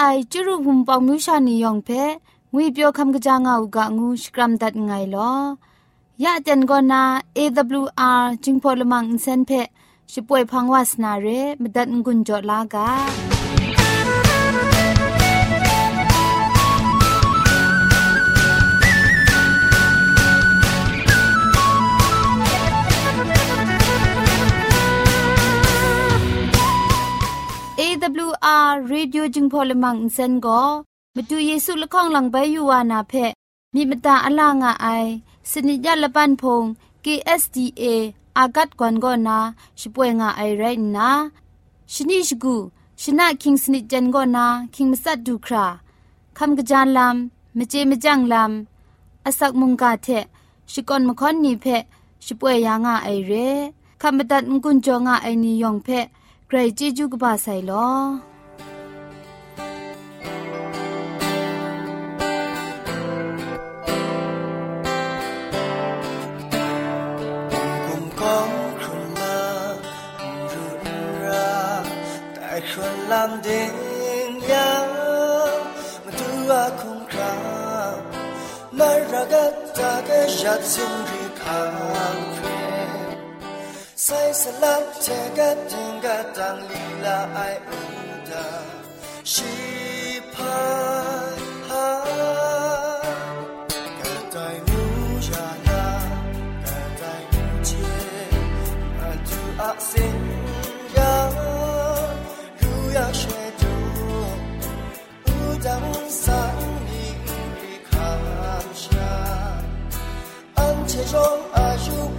ไอจุรุภุมปองมิวชานียองเพงุยเปียวคำกะจางอูกะงูสกรัมดัดไงลอยะเจนกอนา AWR จิงพอลมังอินเซนเพช่วยพังวาสนาเรมดัดงุนจอลากา AWR Radio จึงพอลมังอินเซนก็มาดูเยซูละข้องหลังใบยูวานาเพมีมตาอลางอไอสนิยาละปันพง KSDA อากัดกวนก็นาช่วยงาไอไรนะชนิชกูชนะคิงสนิจันก็นาคิงมัสัดดูคราคำกระจานลำมเจมจังลำอาศักมุงกาเทชิกอนมคอนนีเพช่วยยางาไอเรคำบัดงกุนจงาไอนิยองเพใครจีจูกบาไซลอ ของคนละรุนรักแต่คนลำดิงยาวมันตัวคงครับมารักกตาแกยัดซึ่งรีคางเพใส่สลับเทกัดถึงกัดตังลีลาไออุ่นดาชี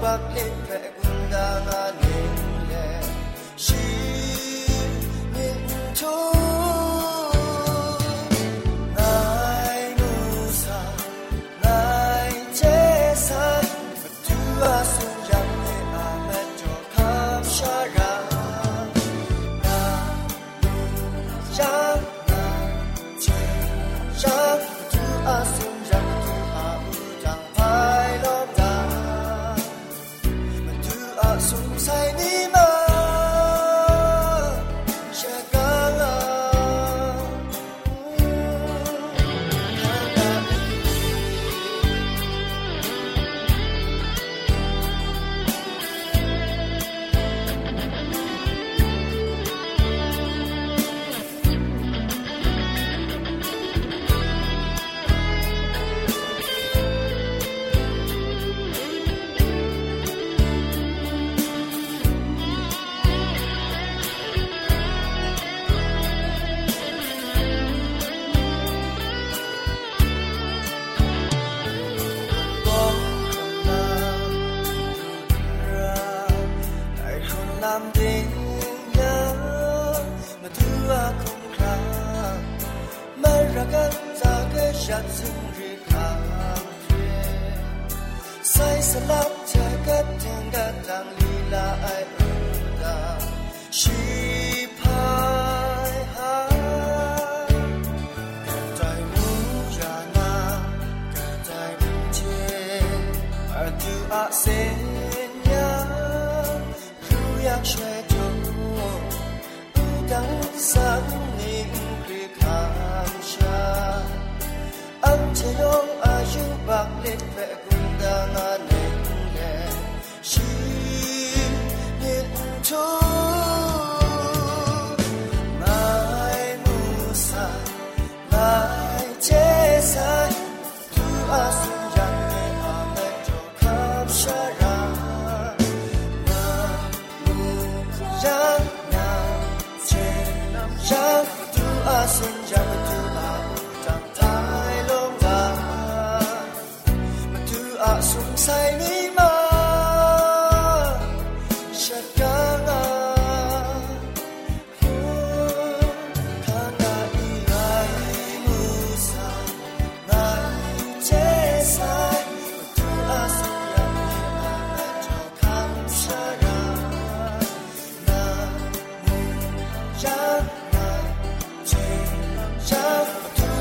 bakit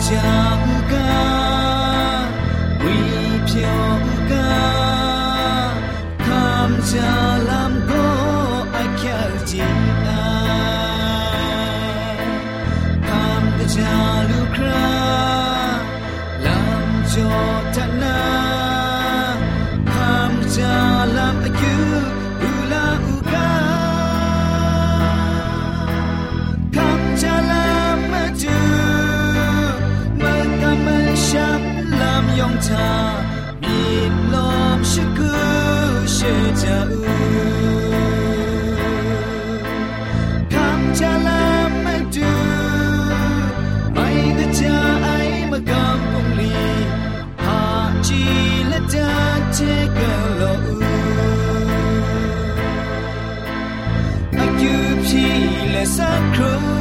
Jagungga, wi piaguka, Hamzah lampu akhir cinta, Hamzah lukra, lampu coktna, Hamzah lampu cute. Ta min lom shuku shejau kam jalam maju mai ga ja ai makam pung li ha chi la da che ga lo a you feel as a crow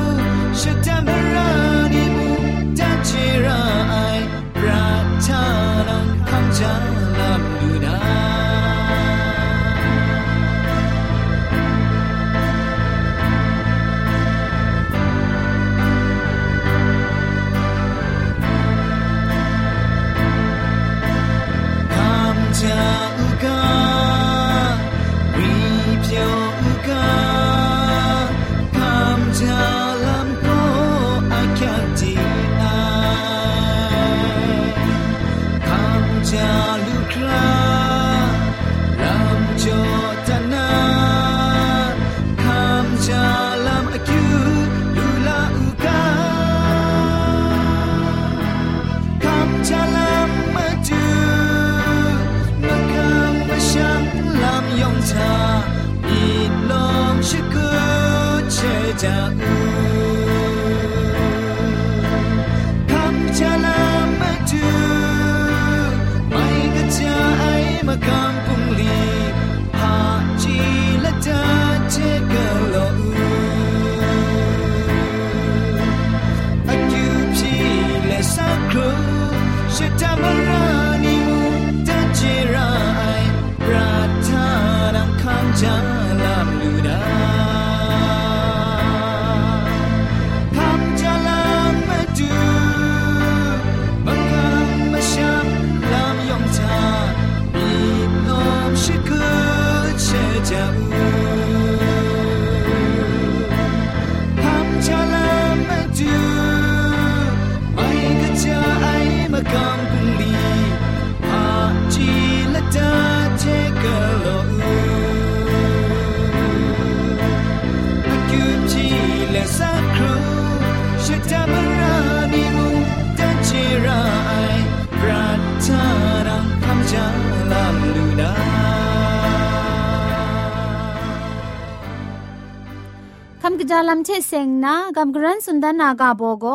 จาลำเชเซงนะกำกรันสุนดานากาโบโก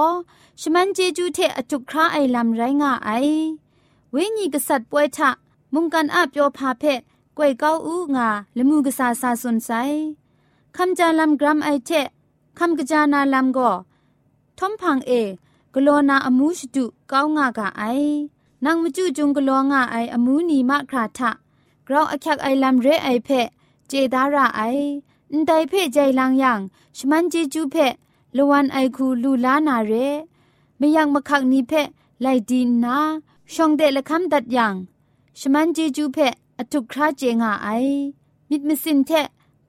ชมันเจจูเทอจุกคราไอลำไรงาไอเวญีกษัตริย์ป่วยทะมุงกันอาบโยพาเพกวยเก้าอูงาละมูกษาซาสุนไซคำจาลำกรัมไอเทคำกระจานาลำก็ทอมพังเอกโลนาอมูชดุเก้างากาไอนางมจุจุงกโลงาไออมูนีมะคราทะกราวอคักไอลำเรไอเพเจดาราไอ อันไดเพ่ใจลางยังชมันเจจูเพ่ละวันไอคูลูลานาเรไม่ยังมะคักนี้เพ่ไลดีนาช่องเดละคำดัดยังชมันเจจูเพ่อทุกคราเจงาไอ มิดมิสินเท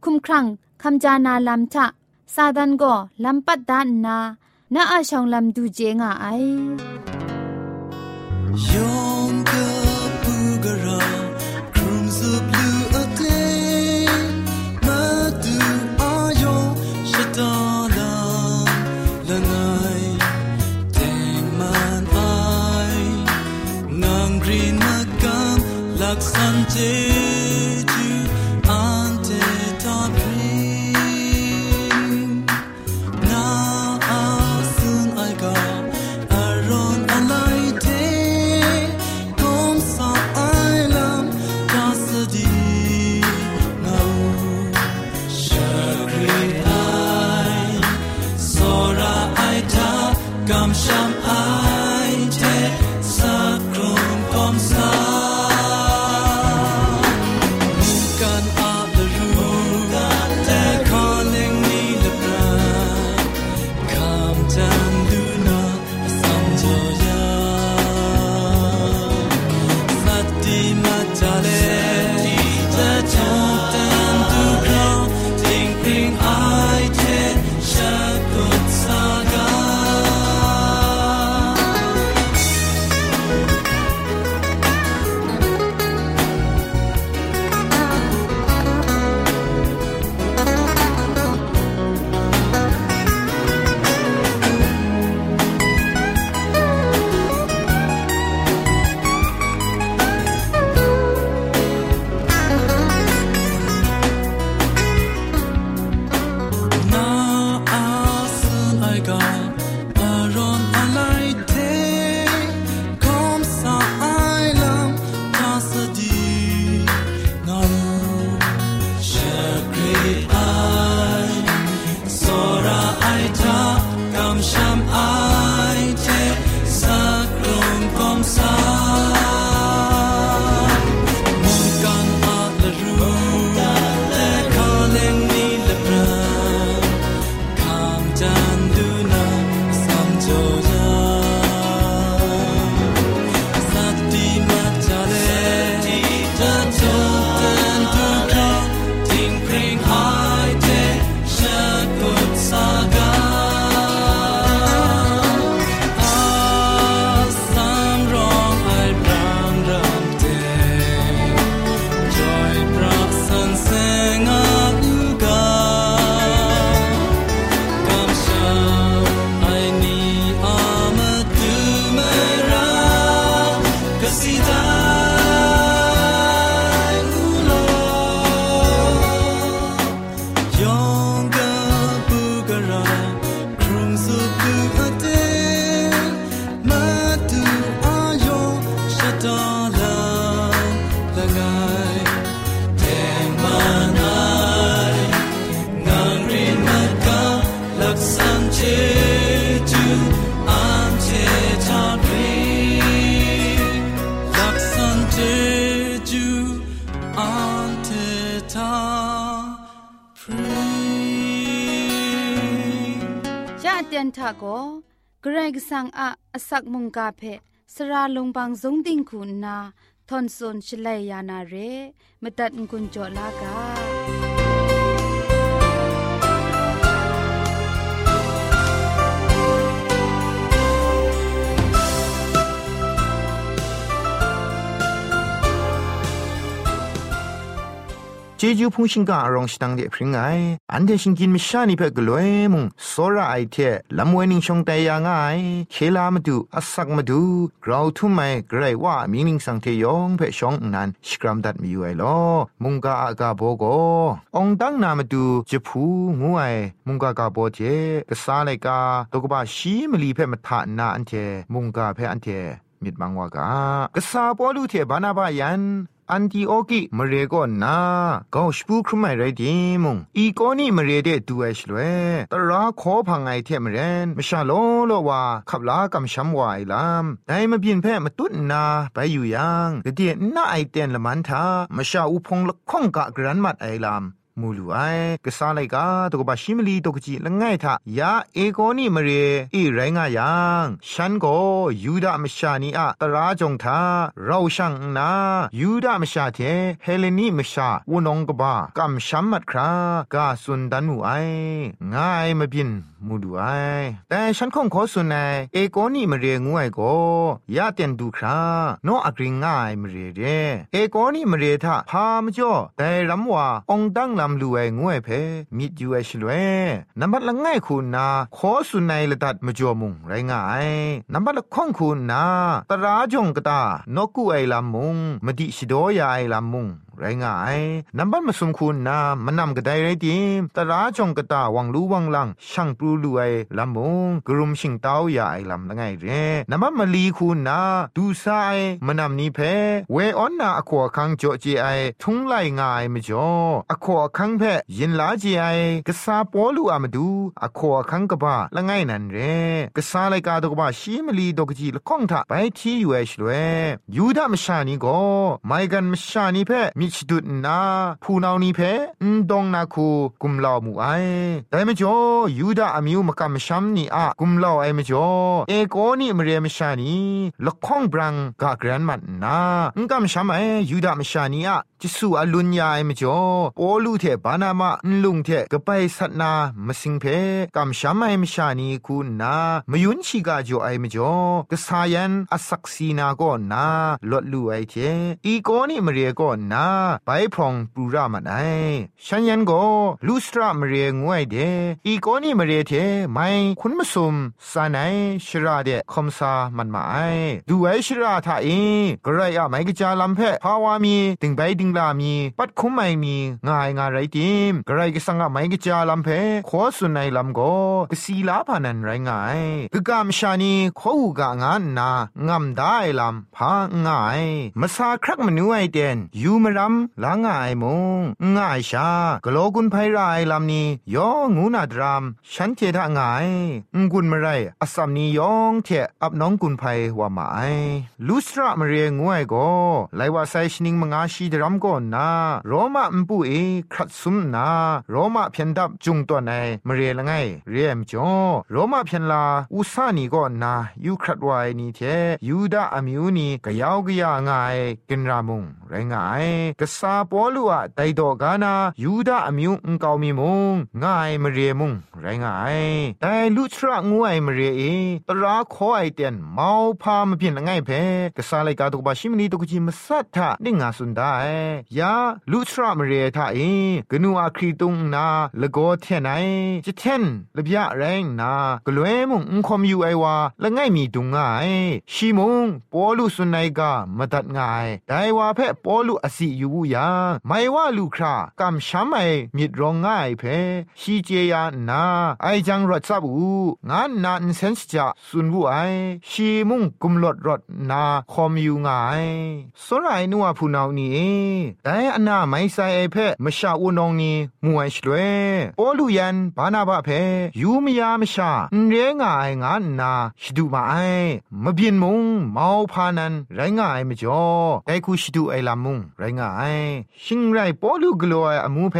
คุมครั้งคำจานาลำทะซาดันก็ลำปัดดานนาน้าอาชองลำดูเจงาไอ ยองเก กเกรกสังอะสักมุงกาเพสระลงบางสงติงคุณนาทอนซนชลัยยานาเรมตัดกุญจลากา เจจูพุงชิงกาอรองสตังเดพริงไงอันเดชิงกินมิชานีเพ่กลวยมุงโซระไอเทลำเวนิงชงแต่ยางไงเคลามาดูอัสักมาดูกราวทุ่มไม่ไกรว่ามีนิงสังเทยองเพ่ชองนั้นสกรัมดัดมีอยู่ไอลอมุงกาอากาโบโกองตังนามาดูจะพูงูไอมุงกากาโบเจกษาเลกาตกบาชีมลีเพ่มาทานาอันเทมุงกาเพ่อันเทมิดบังวากากษาปอลูเทบานาบายัน อันติโอกิมเรก็นาก็สปูครุไม่ไรดีมุงอีโกนี่มเรเดดูเอชลเวตราขอพังไอเทมเรนมชาโลโลว่าขับลากำช้ำวายลามได้มาบินแพ่มาตุ้นนาไปอยู่ยังเดียน่าไอเตนละมันทามชาอุพงละข้องกะกรันมัดไอลาม มูลูไอกษาไลกาตกบาชิมลีตกจีละง่ายทายาเอโกนี่มเรอีไรงายังฉันก็ยูดามชานีอะตราจงทาเราช่างนายูดามชาเทเฮเลนีมชาวนองกบากำชัมมัดครากาสุนดันมูไอง่ายมาบิน มูดูไอแต่ฉันคงขอสุนัยเอโกนี่มาเรียงวยโกยาเตียนดูคราโนอักริงง่ายมาเรียเดเอโกนี่มาเรียทาพามจ่อแต่รำว่าองตั้งลำลูไองวยเพมิดยูเอชลเวนับบัดละง่ายคุณนาขอสุนัยละตัดมาจ่อมุงไรง่ายนับบัดละข้องคุณนาตราจงกตานกูไอลำมุงมดิชิโดยาไอลำมุง ไรงายนับบันมาสมคุณนามันนำกระไดไรดีตราจงกตาวังรู้วังลังช่างปลูรวยลำมงกรุมชิงเต้าใหญ่ลำละไงเรนับบันมาลีคุณนาดูสายมันนำนี้เพเวออนนาอขวคังโจจีไอทุงไลง่ายมจ่ออขวคังเพยินลาจีไอกษาปอลูอามาดูอขวคังกบ้าละไงนันเรกษาไลกาดกบ้าชีมลีดกจีละข้องทาไปที่อยู่เอชลเวยูดามชานีก็ไม่กันมชานีเพมิชดุดนาผู้นานีเพนดองนาคูกุมลาวมูไอแต่มจ่อยูดาอามิวมกำชัมนีอะกุมลาวไอมจ่อเอโกนี่มเรียมชานีละข้องบรังกากรันมันนางกำชัมไอยูดามชานีอะ จิสูอลุนยาไอมจ่อโอลูเทบานามะนลุงเทกะไปสัตนามสิงเพกำชัมไอมชานีคูนามยุนชิกาจ่อไอมจ่อกะสายันอสักซีนาก็นาลดลูไอเทอีโกนี่มเรียก็นาไปพรองปูรามันไอฉันยันโกลูสตรามเรียงวยเดอีโกนี่มเรียเทไม่คุณมาสุมสาไนชราเดคอมซามันมาไอดูไอชราทาเอกระไรอะไม่กจาลำเพภาวามีติงไปติงลามีปัดคุมไม่มีง่ายง่ายไรติมกระไรก็สังอะไม่กจาลำเพขอสุนัยลำโกกสีลาพานันไรง่ายกกามชานีขอหูกะงานนางำได้ลำพาง่ายมาซาครักมนูไอเดนยูมรำลาง่ายมงง่ายชากโลกุนไพรายลำนี้ยองงูนาดรามฉันเททะงายงกุนมาไรอสัมนี้ยองเทอับน้องกุนไพว่าหมาไอลูสระมาเรียงวยก็ไลว่าไซชนิงมงาชีดรัมก็นาโรมาอุปูเอครัดซุมนาโรมาเพียนดับจุงตัวไหนมเรียละไงเรียมจ้อโรมาเพียนลาอุสานีก็นายูครัดไวนี่เทยูดาอมิวนีกะยาวกะยางายกินรามุงไรงายกะซาปอลูอะไดดอกานายูดาอมิวอุงกาวมีมุงง่ายมเรียมุงไรงายแต่ลุทระงวยมเรียเอตราขอไอเตียนเมาพามเพียนง่ายเพกษาไลกาตกบาชิมนีตุกจิมสัทธะนิงาสุนได้ยาลุทระมเรียทาเอกนูอาครีตุงนาละโกเทนไนจิเทนละบยะแรงนากลวยมุงอุคอมยูไอวาละง่ายมีดุงง่ายชีมุงปอลุสุนัยกามาตัดง่ายไดว่าเพปอลุอสิอยู่บุยาไม่ว่าลูครากำช้ำไอมิดรองง่ายเพชีเจยานาไอจังรถซับอูงานนานเซนส์จะสุนบุไอชีมุงกุมลดรถนาคอมอยู่ง่ายสรายนัวผู้นานี่แต่อันนาไม่ใส่ไอเพมชาอุนองนี่มวยชลวยปอลูยันบานาบะเพยูมยามชาเรียง่ายงานนาชดูมาไอมบินมุงเมาพานันไรง่ายมจ่อแต่คูชดูไอลามุงไรง่ายชิงไรปอลูกลัวอมูเพ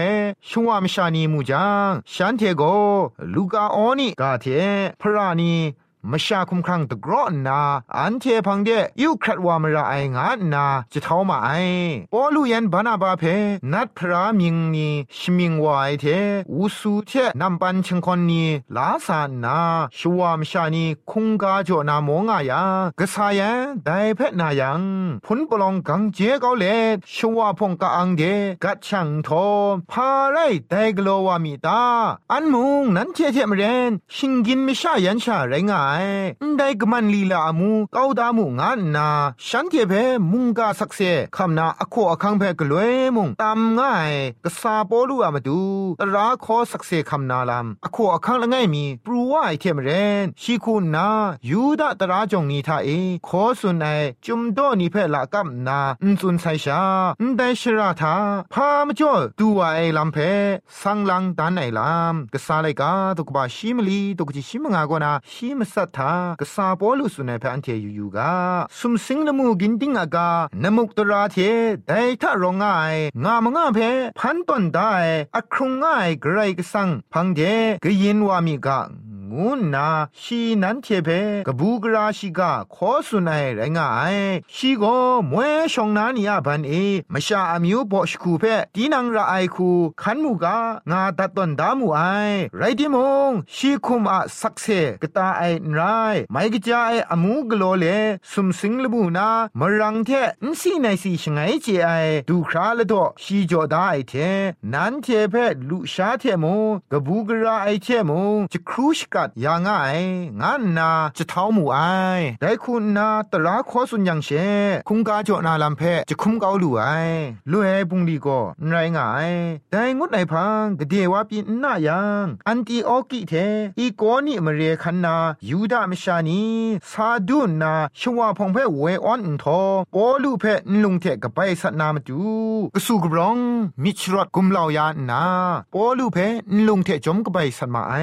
ชวมชานีมูจังฉันเทโกลูกาออนี่กาเทพระนี มชาคุมครังตะกรอนนา อันเทพังเดยูครัดวามระไองานนาจะเท่ามาไอปอลูยันบานาบาเพ นัดพระมิงนีชมิงวายเทอุสูเทนำปันชงคนนีลาสานนาชวามชานีคุงกาจนามงายากษายันไดเพนายังพุนปลองกังเจเกาเลชวาพงกะอังเดกัดช่างทอพาไรไดกโลวามีตา อันมุงนั้นเทเทมเรนชิงกินไม่ชายันชาไรงายได้กมันลีลามูเก้าดามูงานนาฉันเทเพมุงกาสักเซคำนาอโคอคังเพกลวยมุงตามง่ายกษาปอลูอามาดูตราคอสักเซคำนาลามอโคอคังละง่ายมีปรูว่าไอเทมเรนชีคูนายูดาตราจงนีทาเอขอสุนไอจุมโดนีเพละกัมนาอุนซุนไซชาอุนไดชราทาพามจ่อดูว่าไอลำเพสังลังดันไอลามกษาไลกาตุกบาชิมลีตุกจิชิมงากนาชิมสัทธากษาปอลุสุนัยพันเทยูยูกาสุมสิงนมูกินติงอากานมุกตราเทไดทะรองง่ายงามงาเพพันตอนได้อครุงง่ายไกรกสังพังเดกยินวามีกา งูนาชีนันเทเพกบูกราชิกาขอสุนัยไรงาไอชีโกมวยชองนานียบันเอมชาอามิวบอชคูเพตีนังระไอคูขันมูกางาตัดตอนดามูไอไรดิมงชีคุมอะสักเซกตาไอไรไม่กจาไออมูกโลเลสุมสิงลบูนามรังเทนสีในสีชงไงเจไอดูคราละดอชีจอดาไอเทนันเทเพลุชาเทมงกบูกราไอเทมงจะครูชกัดยางไองานนาจะเท้ามูไอได้คุณนาตราขอสุนยังเชคุงกาจอนาลัมเพจะคุมเกาลูไอลุเอปุงลีก็ไรงายแต่งดไหนพังกเดวาปีน่ายังอันตีออกิเทอีโกนี่มเรคันนายูดามชานีซาดุนนาชวาพงเพเวออนทอโอลูเพนลุงเทกไปสัตนามจูกสูกรองมิชรอดกุมเหล่ายานาโอลูเพนลุงเทจมกไปสัตมาไอ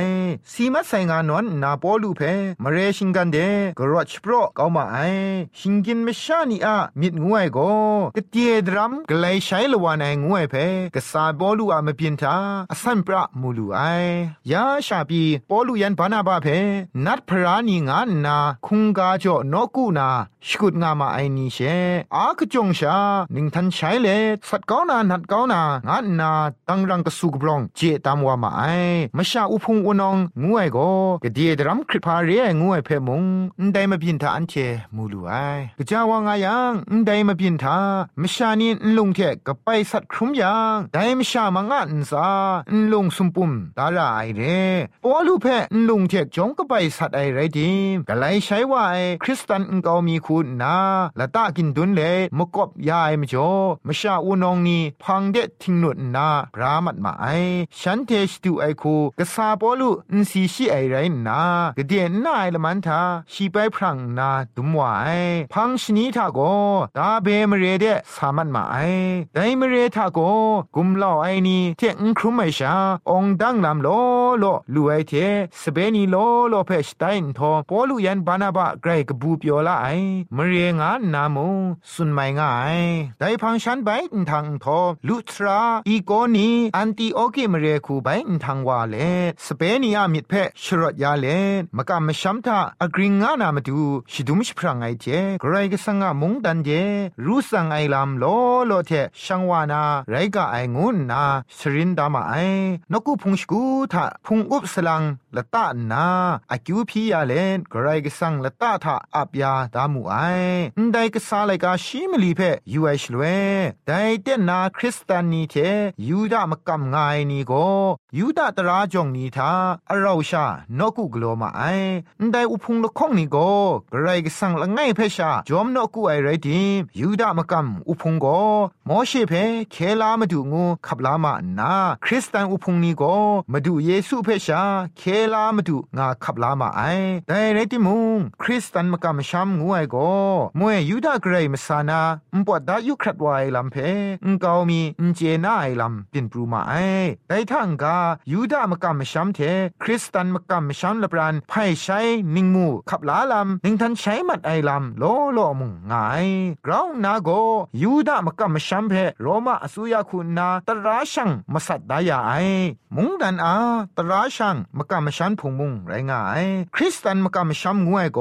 สีมัดไซงานวนนาโอลูเพมเรชิงกันเดกรอชโปรเกามาไอชิงกินไม่ชานีอะมิดงวยโกกเตียดรัมกลใช้ละวานไองวยเพกษาบอลูอะมเปียนทาอสันปรามูลูไอยาชาปีปอลูยันบานาบาเพนัดพรานีงานนาคุงกาจ่อนกูนาสกุดงามาไอนีเชอากจงชาหนิงทันใช้เลสัตก้านานัดก้านางานนาตั้งรังกสุกบรองเจตามว่ามาไอมชาอุพงวนองงวยโกกเดียดรัมคริพาเรียงวยเพมงนได้มาบินทาอันเชมูลูไอกะจาวางายังนได้มาบินทามชานีนลงเทกกไปสัตครุมยังได้มชามางานซานลงสุมปุมดาราไอเรปอลูเพนลงเทกจงก็ไปสัตไอไรดิมกะไลใช้ว่าไอคริสตันอุกามีคุณนาละตากินดุนเลมกบยายมจ่อมชาอูนองนีพังเดทิงนุนนาพรามัดมาไอฉันเทสตูไอคูกะซาปอลูอินซีชีไอไรนากะเดียนนาไอละมันทาชีไปพรังนาดุมวาไอพังชนีทาโกดาเบมเรเดสามันมาไอไดมเรทาโกกุมลอไอนีเทงครุมไอชาองดังลำโลโลลูไอเทสเปนีโลโลเพชไตน์ทอปอลูยันบานาบะไกรกบูเปียวละไอมเรียงานนามูสุนไม่ง่ายได้พังฉันไปทางทอลุทราอีโกนีอันติโอเกมเรียคูไปทางวาเลสเปนีอามิดเพชรดยาเลมกามชัมทาอกริงงานามาดูชิดุมชพรางไอเจไกรกสังงมงดันเจรูสังไอลามโลโลเทชังวานาไรกะไองุนนาสรินดามาไอนกุพุงสกูทาพุงอุบสลังละตานาอากิวพียาเลนไกรกสังละตาทาอับยาดามูไอได้กษาเลกาชิมลีเพยูไอชลเวไดเตนนาคริสตานีเทยูดามกำงายนีโกยูดาตราจงนีทาอราชานกุกโลมาไอได้อุพุงละข้องนีโกไกรก็สั่งละไงเพชาจอมนกุไอไรดิมยูดามกำอุพุงโกมอเชเพเคลามาดูงูขับลามานาคริสตันอุพุงนีโกมาดูเยซูเพชาเคลามาดูงาขับลามาไอแต่ไรติมุงคริสตันมกำช้ำงูไอโกมวยยูดาเกรมาสานาอุปดายุครัดวายลำเพอุกามีอุเจน่าไอลำเป็นปรูมาไอแต่ทั้งกายูดามกำช้ำเทคริสตันมกำช้ำละปรานไพ่ใช้นิงมูขับลาลำนิงทันใช้มัดไอลำโลโลมุงงายกราวนาโกยูดามกำช้ำเพโรมาอสุยาคุณนาตราชังมาสัตดายาไอมุงดันอาตราชังมกำชันพุงมุงไรงาย คริสตันมกำช้ำงวยโก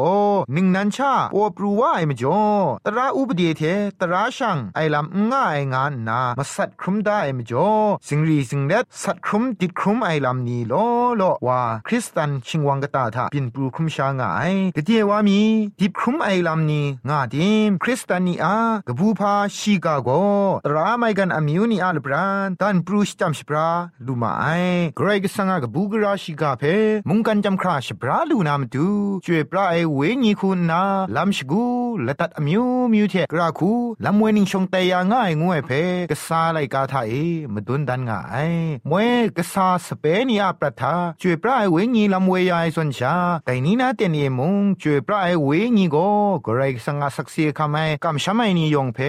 นิงนันชาโอปรูว่าไอมจ่อตราอุปเดเทตราชังไอลำง่ายงานนามาสัตครุมได้ไอมจ่อสิงรีสิงเล็ดสัตครุมติดครุมไอลำนี้โลโลว่าคริสตันชิงวังกตาทาปินปรูครุมชางายกะเดียว่ามีดิบครุมไอลำนี้งาดิมคริสตันนีอากะบูพาชีกาโกตราไมกันอมิวนีอาลบรานตันปรูชจัมชปราลูมาไอเกรกสังกะบูกราชิกาเพมุงกันจำคราชปราลูนามตูจวยปราไอเวญีคุณนาลัมชกูละตัดอมิวมิวเทกราคูลำเวนิงชงเตยง่ายงวยเพกษาไลกาทาเอมดุนดันง่ายมวยกษาสเปนีอาประทาจวยปราไอเวญีลำเวยายส่วนชาแต่นี้นาเตนเอมุงจวยปราไอเวญีโกเกรสังกสักเสียคำไมกำชามายนิยองเพ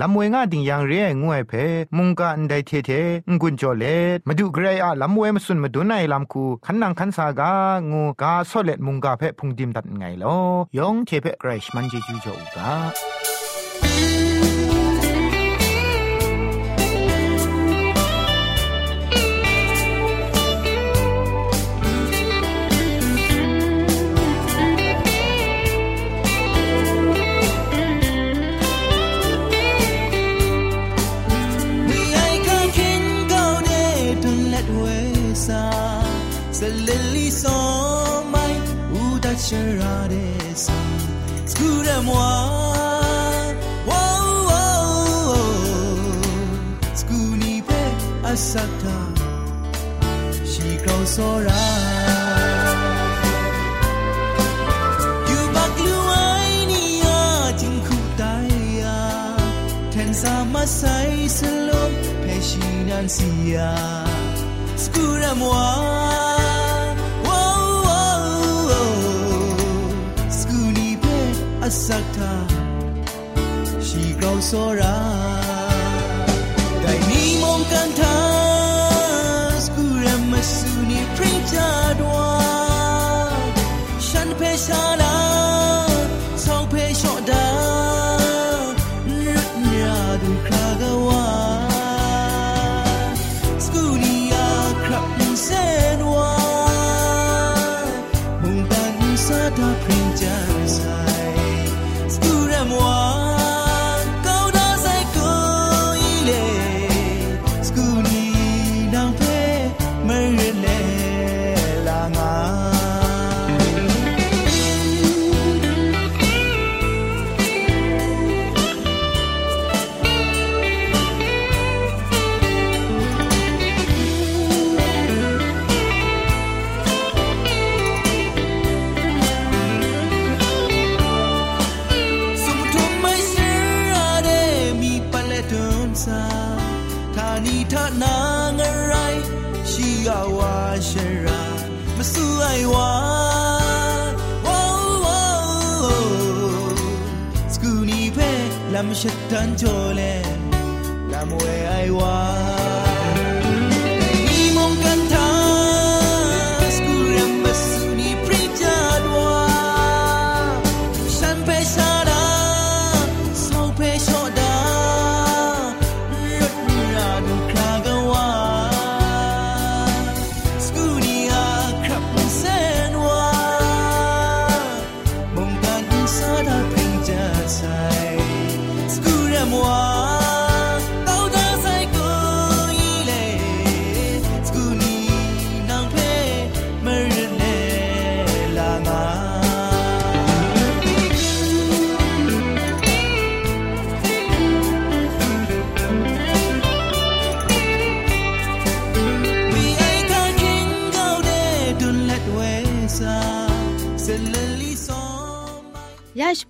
ลำเวงาดิงยังเรียงวยเพมุงกันไดเทเทงกุนจอเลดมาดูเกรอะลำเวมสุนมาดูในลำคูขันนังขันสากางูกาโซเลตมุงกาเพพุงดิมตัดไงลอยองเทเพเกรชมันเจจูจอูกา Sata She goes ora You back you aini ya jin khu tai ya Ten sa ma sai selo pe shi nan si ya Skura moi Wow wow Skuni pe asata She goes ora creature ำชั moi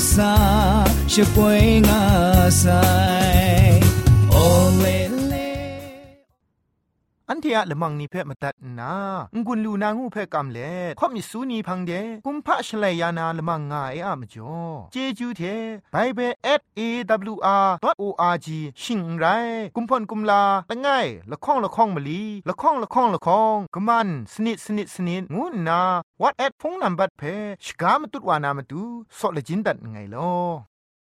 sa, she poinga sai. ที่ละมังนิเพ่มาตัดนางุนลูนางูเพ่กำเล่ข่อมิสูนีพังเดกุมพะชเลยานาละมังงาเออะมจ่อเจจูเทไบเบิล @awr.org ชิงไรกุมพ่นกุมลาละง่ายละข้องละข้องมะลีละข้องละข้องละข้องกะมันสนิดสนิดสนิดงูนา what at พงนัมบัดเพชกามตุดวานามตุซอเลจินดัดไงลอ